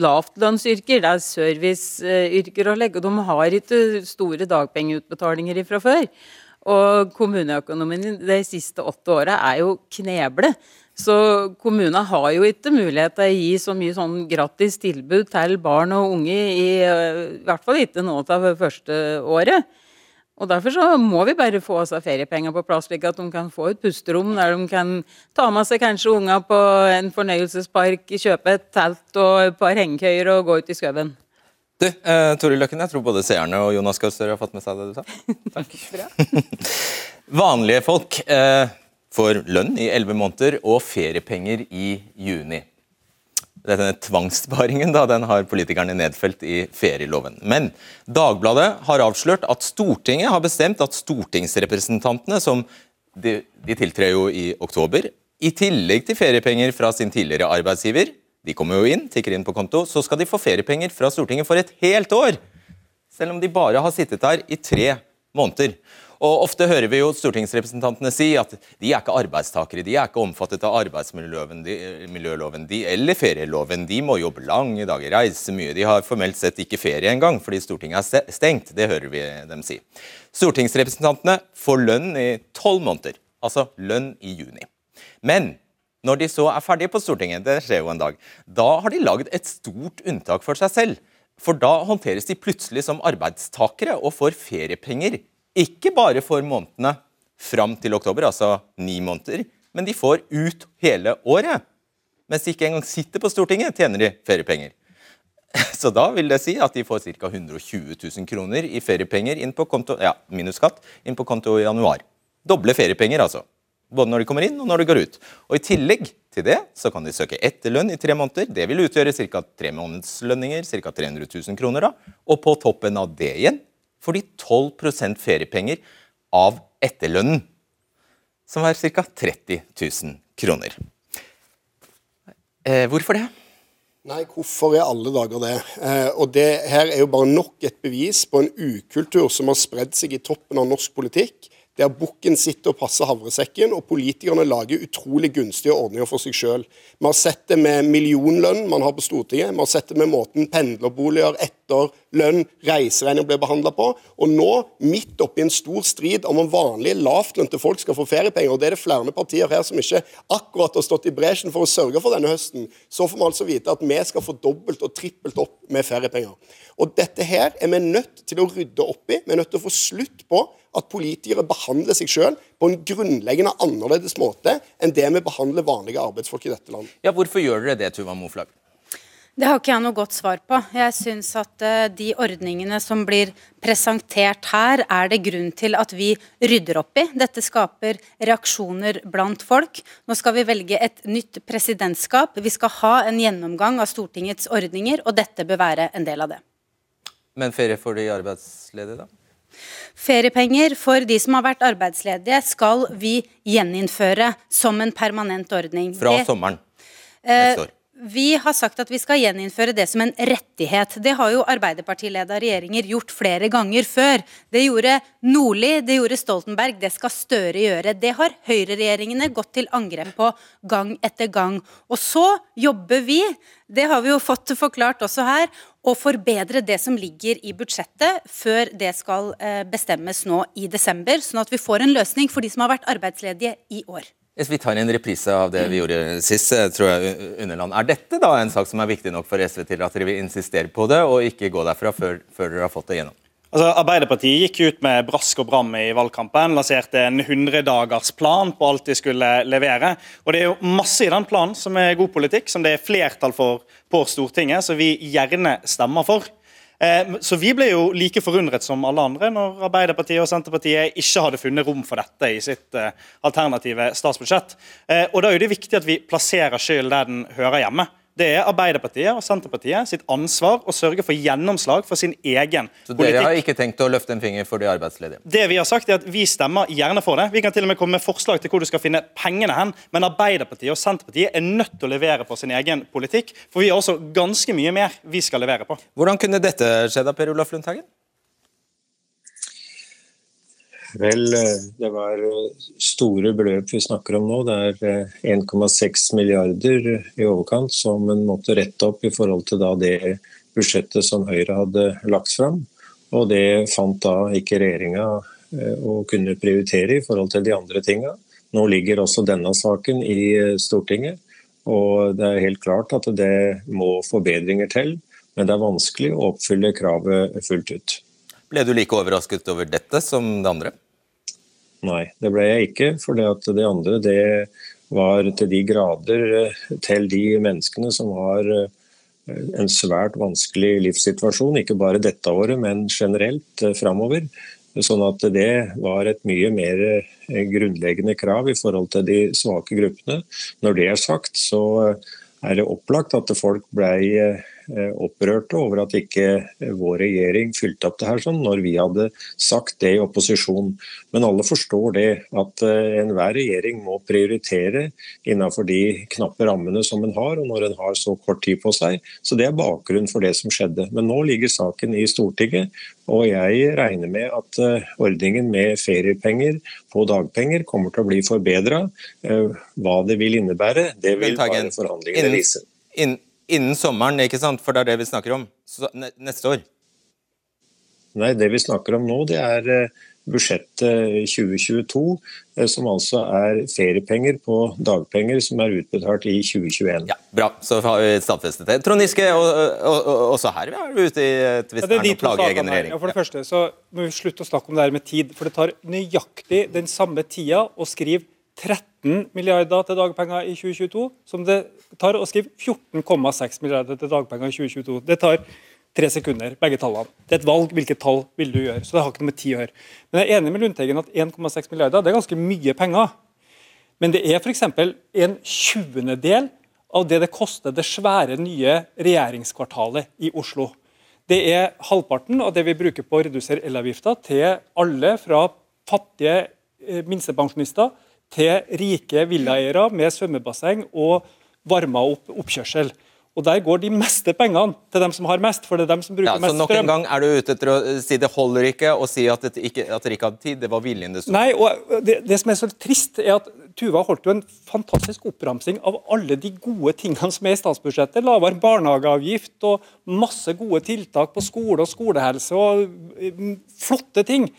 lavtlønnsyrker. Det er serviceyrker å legge, og de har ikke store dagpengeutbetalinger fra før. Og kommuneøkonomien de siste åtte åra er jo kneble. Så kommunene har jo ikke mulighet til å gi så mye sånn gratis tilbud til barn og unge, i, i hvert fall ikke nå til første året. Og Derfor så må vi bare få oss av feriepenger på plass, slik at de kan få et pusterom der de kan ta med seg kanskje unger på en fornøyelsespark, kjøpe et telt og et par hengekøyer og gå ut i skauen. Du, eh, Toril Løkken, jeg tror både seerne og Jonas Gahr Støre har fått med seg det du sa. Takk. Vanlige folk eh, får lønn i elleve måneder og feriepenger i juni denne tvangssparingen da, den har politikerne nedfelt i ferieloven. Men Dagbladet har avslørt at Stortinget har bestemt at stortingsrepresentantene, som de, de tiltrer jo i oktober, i tillegg til feriepenger fra sin tidligere arbeidsgiver, de kommer jo inn, tikker inn på konto, så skal de få feriepenger fra Stortinget for et helt år! Selv om de bare har sittet der i tre måneder. Og Ofte hører vi jo stortingsrepresentantene si at de er ikke arbeidstakere, de er ikke omfattet av arbeidsmiljøloven de, eller ferieloven. De må jobbe lange dager, reise mye. De har formelt sett ikke ferie engang fordi Stortinget er stengt. Det hører vi dem si. Stortingsrepresentantene får lønn i tolv måneder, altså lønn i juni. Men når de så er ferdige på Stortinget, det skjer jo en dag, da har de lagd et stort unntak for seg selv. For da håndteres de plutselig som arbeidstakere og får feriepenger. Ikke bare for månedene fram til oktober, altså ni måneder, men de får ut hele året. Mens de ikke engang sitter på Stortinget, tjener de feriepenger. Så da vil det si at de får ca. 120 000 kroner i feriepenger inn på konto, ja, minus skatt, inn på konto i januar. Doble feriepenger, altså. Både når de kommer inn og når de går ut. Og I tillegg til det så kan de søke etterlønn i tre måneder. Det vil utgjøre ca. tre månedslønninger, ca. 300 000 kroner. da. Og på toppen av det igjen får de 12% feriepenger av etterlønnen, som er ca. 30 000 kroner. Eh, hvorfor det? Nei, hvorfor er alle dager det? Eh, og det her er jo bare nok et bevis på en ukultur som har spredd seg i toppen av norsk politikk der bukken sitter og passer havresekken, og politikerne lager utrolig gunstige ordninger for seg sjøl. Vi har sett det med millionlønn man har på Stortinget, vi har sett det med måten pendlerboliger, etterlønn, reiseregning blir behandla på. Og nå, midt oppi en stor strid om om vanlige lavtlønte folk skal få feriepenger, og det er det flere partier her som ikke akkurat har stått i bresjen for å sørge for denne høsten, så får vi altså vite at vi skal få dobbelt og trippelt opp med feriepenger. Og dette her er vi nødt til å rydde opp i. Vi er nødt til å få slutt på at politikere behandler seg selv på en grunnleggende annerledes måte enn det vi behandler vanlige arbeidsfolk i dette landet. Ja, Hvorfor gjør dere det, Tuva Moflag? Det har ikke jeg noe godt svar på. Jeg syns at uh, de ordningene som blir presentert her, er det grunn til at vi rydder opp i. Dette skaper reaksjoner blant folk. Nå skal vi velge et nytt presidentskap. Vi skal ha en gjennomgang av Stortingets ordninger, og dette bør være en del av det. Men ferie for de arbeidsledige, da? Feriepenger for de som har vært arbeidsledige, skal vi gjeninnføre som en permanent ordning. Fra sommeren neste år. Vi har sagt at vi skal gjeninnføre det som en rettighet. Det har jo Arbeiderpartileda regjeringer gjort flere ganger før. Det gjorde Nordli, det gjorde Stoltenberg, det skal Støre gjøre. Det har høyreregjeringene gått til angrep på gang etter gang. Og så jobber vi, det har vi jo fått forklart også her, å forbedre det som ligger i budsjettet før det skal eh, bestemmes nå i desember, sånn at vi får en løsning for de som har vært arbeidsledige i år. Hvis vi tar en reprise av det vi gjorde sist, eh, tror jeg, Underland. Er dette da en sak som er viktig nok for SV til at dere vil insistere på det, og ikke gå derfra før, før dere har fått det gjennom? Altså, Arbeiderpartiet gikk ut med brask og bram i valgkampen. Lanserte en 100-dagersplan på alt de skulle levere. Og Det er jo masse i den planen som er god politikk, som det er flertall for på Stortinget, som vi gjerne stemmer for. Eh, så Vi ble jo like forundret som alle andre når Arbeiderpartiet og Senterpartiet ikke hadde funnet rom for dette i sitt eh, alternative statsbudsjett. Eh, og Da er det viktig at vi plasserer skylden der den hører hjemme. Det er Arbeiderpartiet og Senterpartiet sitt ansvar å sørge for gjennomslag for sin egen politikk. Så dere har ikke tenkt å løfte en finger for de arbeidsledige? Det Vi har sagt er at vi stemmer gjerne for det. Vi kan til og med komme med forslag til hvor du skal finne pengene hen. Men Arbeiderpartiet og Senterpartiet er nødt til å levere på sin egen politikk. For vi har også ganske mye mer vi skal levere på. Hvordan kunne dette skje da, Per Olaf Lundhagen? Vel, eh, det var eh, store beløp vi snakker om nå. Det er 1,6 eh, milliarder i overkant som en måtte rette opp i forhold til det budsjettet som Høyre hadde lagt fram. Og det fant da ikke regjeringa å kunne prioritere i forhold til de andre tinga. Nå ligger også denne saken i Stortinget, og det er helt klart at det må forbedringer til. Men det er vanskelig å oppfylle kravet fullt ut. Ble du like overrasket over dette som det andre? Nei, det ble jeg ikke. For det, andre det var til de grader eh, til de menneskene som har eh, en svært vanskelig livssituasjon, ikke bare dette året, men generelt eh, framover. Sånn at det var et mye mer grunnleggende krav i forhold til de svake gruppene. Når det er sagt, så er det opplagt at folk ble Eh, opprørte over at ikke eh, vår regjering fylte opp det her sånn, når vi hadde sagt det i opposisjon. Men alle forstår det, at eh, enhver regjering må prioritere innenfor de knappe rammene som en har, og når en har så kort tid på seg. Så det er bakgrunnen for det som skjedde. Men nå ligger saken i Stortinget, og jeg regner med at ordningen med feriepenger på dagpenger kommer til å bli forbedra. Hva det vil innebære, det vil bare forhandlingene vise innen sommeren, ikke sant? for det er det vi snakker om. Så, neste år. Nei, det vi snakker om nå, det er eh, budsjettet 2022, eh, som altså er feriepenger på dagpenger som er utbetalt i 2021. Ja, Bra, så har vi stadfestet det. Trond Giske, og, og, og, også her er vi ute i et visst Ja, er er plage egen regjering. Ja, for det første så må vi slutte å snakke om det her med tid. For det tar nøyaktig den samme tida å skrive 13 milliarder til dagpenger i 2022 som det tar å skrive 14,6 milliarder til dagpenger i 2022. Det tar tre sekunder, begge tallene. Det er et valg hvilket tall vil du gjøre. Så det har ikke noe med tid å gjøre. Men jeg er enig med Lundteigen at 1,6 milliarder det er ganske mye penger. Men det er f.eks. en tjuendedel av det det koster det svære nye regjeringskvartalet i Oslo. Det er halvparten av det vi bruker på å redusere elavgifta til alle fra fattige eh, minstepensjonister til rike villaeiere med svømmebasseng og varma opp oppkjørsel. Og Der går de meste pengene til dem som har mest, for det er dem som bruker Ja, så mest nok en gang er du ute etter å si det holder ikke å si at, det ikke, at dere ikke hadde tid. Det var viljen det sto Nei, og det, det som er så trist, er at Tuva holdt jo en fantastisk oppramsing av alle de gode tingene som er i statsbudsjettet. Lavere barnehageavgift og masse gode tiltak på skole og skolehelse og mm, flotte ting.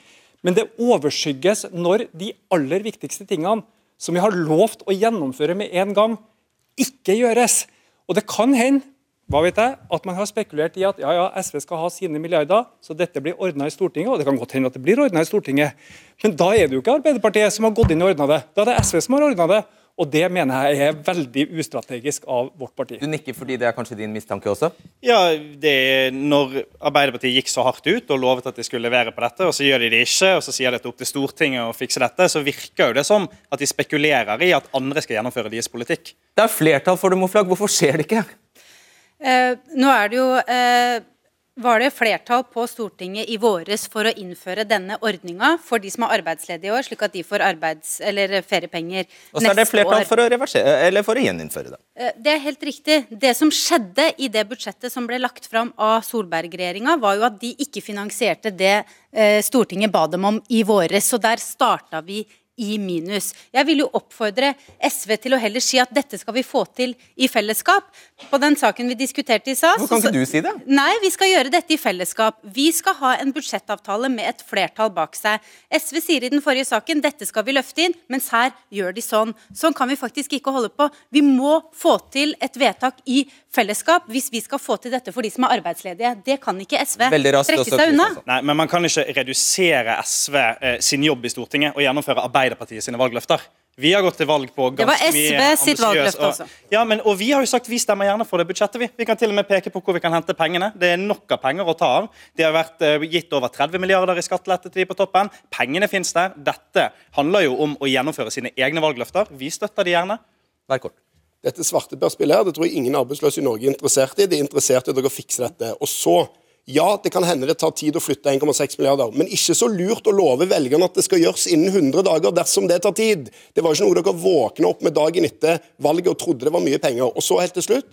Men det overskygges når de aller viktigste tingene som vi har lovt å gjennomføre med en gang, ikke gjøres. Og det kan hende hva vet jeg, at man har spekulert i at ja, ja, SV skal ha sine milliarder, så dette blir ordna i Stortinget. Og det kan godt hende at det blir ordna i Stortinget. Men da er det jo ikke Arbeiderpartiet som har gått inn og ordna det. Da er det SV som har ordna det. Og det mener jeg er veldig ustrategisk av vårt parti. Du nikker fordi det er kanskje din mistanke også? Ja, det er Når Arbeiderpartiet gikk så hardt ut og lovet at de skulle levere på dette, og så gjør de det ikke, og så sier de at det er opp til Stortinget å fikse dette, så virker jo det som at de spekulerer i at andre skal gjennomføre deres politikk. Det er flertall for det, Moflag. Hvorfor skjer det ikke? Eh, nå er det jo eh, var det flertall på Stortinget i våres for å innføre denne ordninga for de som er arbeidsledige i år, slik at de får arbeids- eller feriepenger Og så er det flertall for å, reversere, eller for å gjeninnføre det. Eh, Det er helt riktig. Det som skjedde i det budsjettet som ble lagt fram av Solberg-regjeringa, var jo at de ikke finansierte det eh, Stortinget ba dem om i våres. Så der starta vi i minus. Jeg vil jo oppfordre SV til å heller si at dette skal vi få til i fellesskap. På den saken vi diskuterte i SAS Hvorfor kan ikke du si det? Nei, vi skal gjøre dette i fellesskap. Vi skal ha en budsjettavtale med et flertall bak seg. SV sier i den forrige saken dette skal vi løfte inn, mens her gjør de sånn. Sånn kan vi faktisk ikke holde på. Vi må få til et vedtak i fellesskap hvis vi skal få til dette for de som er arbeidsledige. Det kan ikke SV trekke seg unna. Nei, men Man kan ikke redusere SV eh, sin jobb i Stortinget og gjennomføre Arbeiderpartiet sine valgløfter. Vi har gått til valg på ganske mye Det var SV sitt valgløfte, altså. og- Ja, men, og vi har jo sagt vi stemmer gjerne for det budsjettet. Vi Vi kan til og med peke på hvor vi kan hente pengene. Det er nok av penger å ta av. De har vært eh, gitt over 30 milliarder i skattelette til de på toppen. Pengene finnes der. Dette handler jo om å gjennomføre sine egne valgløfter. Vi støtter de gjerne. Vær kort. Dette svarteperspillet her, det tror jeg ingen arbeidsløse i Norge er interessert i. De er interessert i at dere fikser dette. Og så, ja, det kan hende det tar tid å flytte 1,6 milliarder, men ikke så lurt å love velgerne at det skal gjøres innen 100 dager dersom det tar tid. Det var ikke noe dere våkna opp med dagen etter valget og trodde det var mye penger. Og så helt til slutt,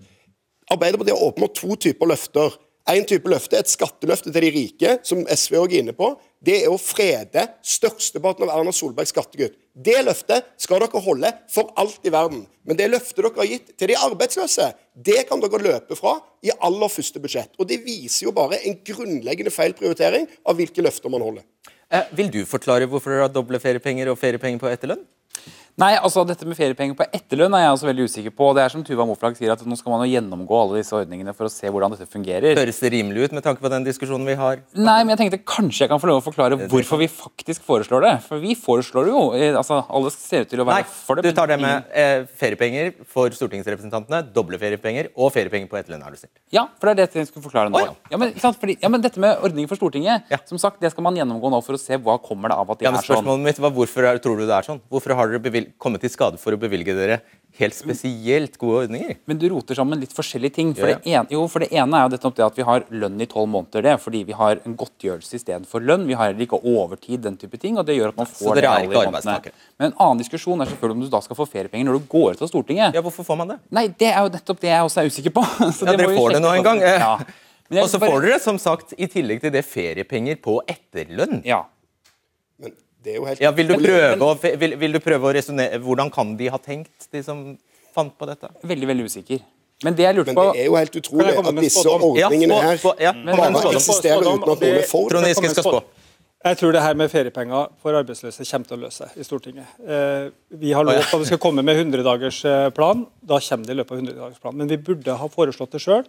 Arbeiderpartiet har åpenbart to typer løfter. En type løfte er et skatteløfte til de rike, som SV òg er inne på. Det er å frede størsteparten av Erna Solbergs skattekutt. Det løftet skal dere holde for alt i verden. Men det løftet dere har gitt til de arbeidsløse, det kan dere løpe fra i aller første budsjett. Og det viser jo bare en grunnleggende feil prioritering av hvilke løfter man holder. Eh, vil du forklare hvorfor dere har doble feriepenger og feriepenger på etterlønn? Nei, altså dette med feriepenger på etterlønn er jeg også veldig usikker på. Det er som Tuva Moflag sier, at nå skal man jo gjennomgå alle disse ordningene for å se hvordan dette fungerer. Høres det rimelig ut med tanke på den diskusjonen vi har? Nei, men jeg tenkte kanskje jeg kan få lov å forklare hvorfor vi faktisk foreslår det. For vi foreslår jo. Altså, alle ser ut til å Nei, være for det. Nei, du tar det med eh, feriepenger for stortingsrepresentantene, doble feriepenger og feriepenger på etterlønn, har du stilt. Ja, for det er det jeg skulle forklare nå. Å, ja. ja. men? Fordi, ja, men dette med ordninger for Stortinget, Ja. som sagt, det skal man gjennomgå nå for å se hva kommer det av at de Ja, men er sånn. spørsmålet mitt var Hvorfor er, tror du det er sånn? Hvorfor har dere bevil kommet i skade for å bevilge dere helt spesielt gode ordninger? Men du roter sammen litt forskjellige ting. For, Ja. det, ene, jo, for det ene er jo dette det at vi har lønn i tolv måneder. det, Fordi vi har en godtgjørelse istedenfor lønn. Vi har heller ikke overtid, den type ting. og det gjør at man Så får dere det er ikke arbeidstakere? Men en annen diskusjon er selvfølgelig om du da skal få feriepenger når du går ut av Stortinget. Ja, hvorfor får man det? Nei, det er jo nettopp det jeg også er usikker på. Så Ja, det dere får det nå en gang. Ja. Og så får dere som sagt i tillegg til det feriepenger på etterlønn. Ja. Men det er jo helt Ja, vil, du prøve å, vil, vil du prøve å resonnere Hvordan kan de ha tenkt, de som fant på dette? Veldig, veldig usikker. Men det jeg lurte Men det er jo helt utrolig at disse spådom? Ja, ordningene spå- her spå- ja, Men- bare spådom. eksisterer uten at noen er for Trond det. Giske skal spå. Jeg tror det her med feriepenger for arbeidsløse kommer til å løse seg i Stortinget. Eh, vi har lovt at vi skal komme med 100-dagersplan. Da kommer det i løpet av 100-dagersplanen. Men vi burde ha foreslått det sjøl.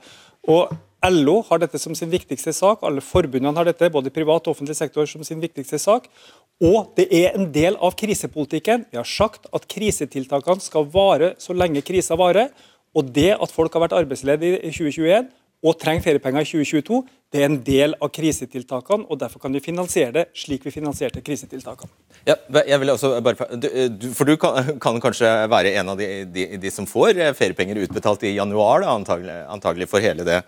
Og LO har dette som sin viktigste sak. Alle forbundene har dette, både privat og offentlig sektor, som sin viktigste sak. Og det er en del av krisepolitikken. Vi har sagt at krisetiltakene skal vare så lenge krisa varer. Og det at folk har vært arbeidsledige i 2021 og trenger feriepenger i 2022, det er en del av krisetiltakene, og derfor kan vi finansiere det slik vi finansierte krisetiltakene. Ja, jeg vil også bare, du, for du kan, kan, kanskje være en av de, de, de, som får eh, feriepenger utbetalt i januar, da, antagelig, antagelig for hele, det,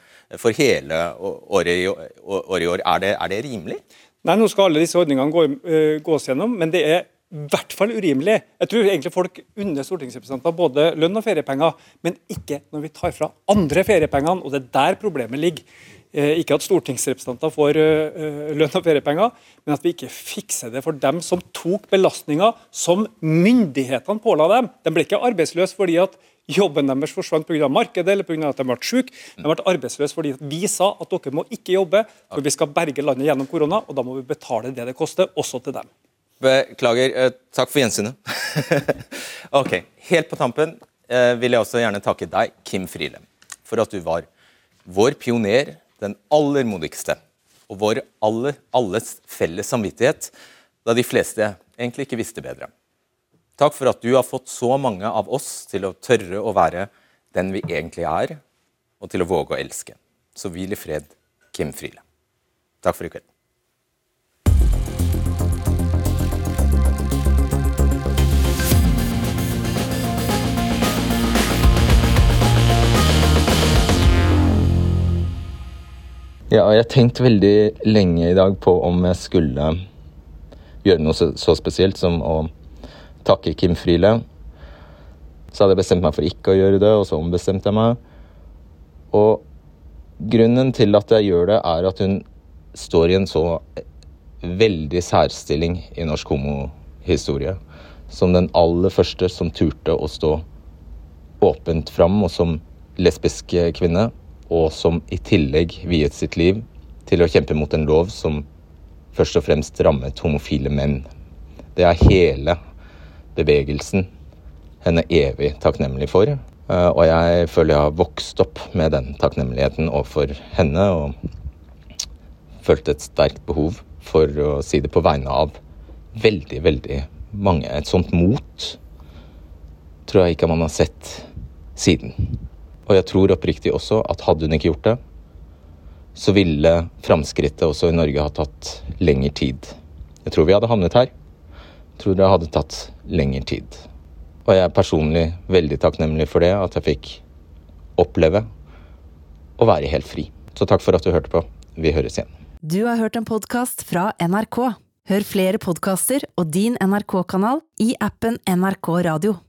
for hele året, i, året i år. Er det, er det, rimelig? Nei, Nå skal alle disse ordningene gå, uh, gås gjennom, men det er i hvert fall urimelig. Jeg tror egentlig folk unner stortingsrepresentanter både lønn og feriepenger, men ikke når vi tar fra andre feriepengene, og det er der problemet ligger. Eh, ikke at stortingsrepresentanter får uh, lønn og feriepenger, men at vi ikke fikser det for dem som tok belastninga som myndighetene påla dem. De ble ikke arbeidsløse fordi at jobben deres forsvant pga. markedet eller pga. at de ble syke. De ble arbeidsløse fordi vi sa at dere må ikke jobbe, for vi skal berge landet gjennom korona, og da må vi betale det det koster, også til dem. Beklager. Eh, takk for gjensynet. ok, Helt på tampen eh, vil jeg også gjerne takke deg, Kim Friele, for at du var vår pioner, den aller modigste, og vår aller, alles felles samvittighet, da de fleste egentlig ikke visste bedre. Takk for at du har fått så mange av oss til å tørre å være den vi egentlig er, og til å våge å elske. Så hvil i fred, Kim Friele. Takk for i kveld. Ja, jeg har tenkt veldig lenge i dag på om jeg skulle gjøre noe så, så spesielt som å takke Kim Friele. Så hadde jeg bestemt meg for ikke å gjøre det, og så ombestemte jeg meg. Og grunnen til at jeg gjør det, er at hun står i en så veldig særstilling i norsk homohistorie. Som den aller første som turte å stå åpent fram, og som lesbisk kvinne og som i tillegg viet sitt liv til å kjempe mot en lov som først og fremst rammet homofile menn. Det er hele bevegelsen henne evig takknemlig for. Eh, og jeg føler jeg har vokst opp med den takknemligheten overfor henne, og følte et sterkt behov for å si det på vegne av veldig, veldig mange. Et sånt mot tror jeg ikke man har sett siden. Og jeg tror oppriktig også at hadde hun ikke gjort det, så ville framskrittet også i Norge ha tatt lengre tid. Jeg tror vi hadde havnet her. Jeg tror det hadde tatt lengre tid. Og jeg er personlig veldig takknemlig for det, at jeg fikk oppleve å være helt fri. Så takk for at du hørte på. Vi høres igjen. Du har hørt en podkast fra NRK. Hør flere podkaster og din NRK-kanal i appen NRK Radio.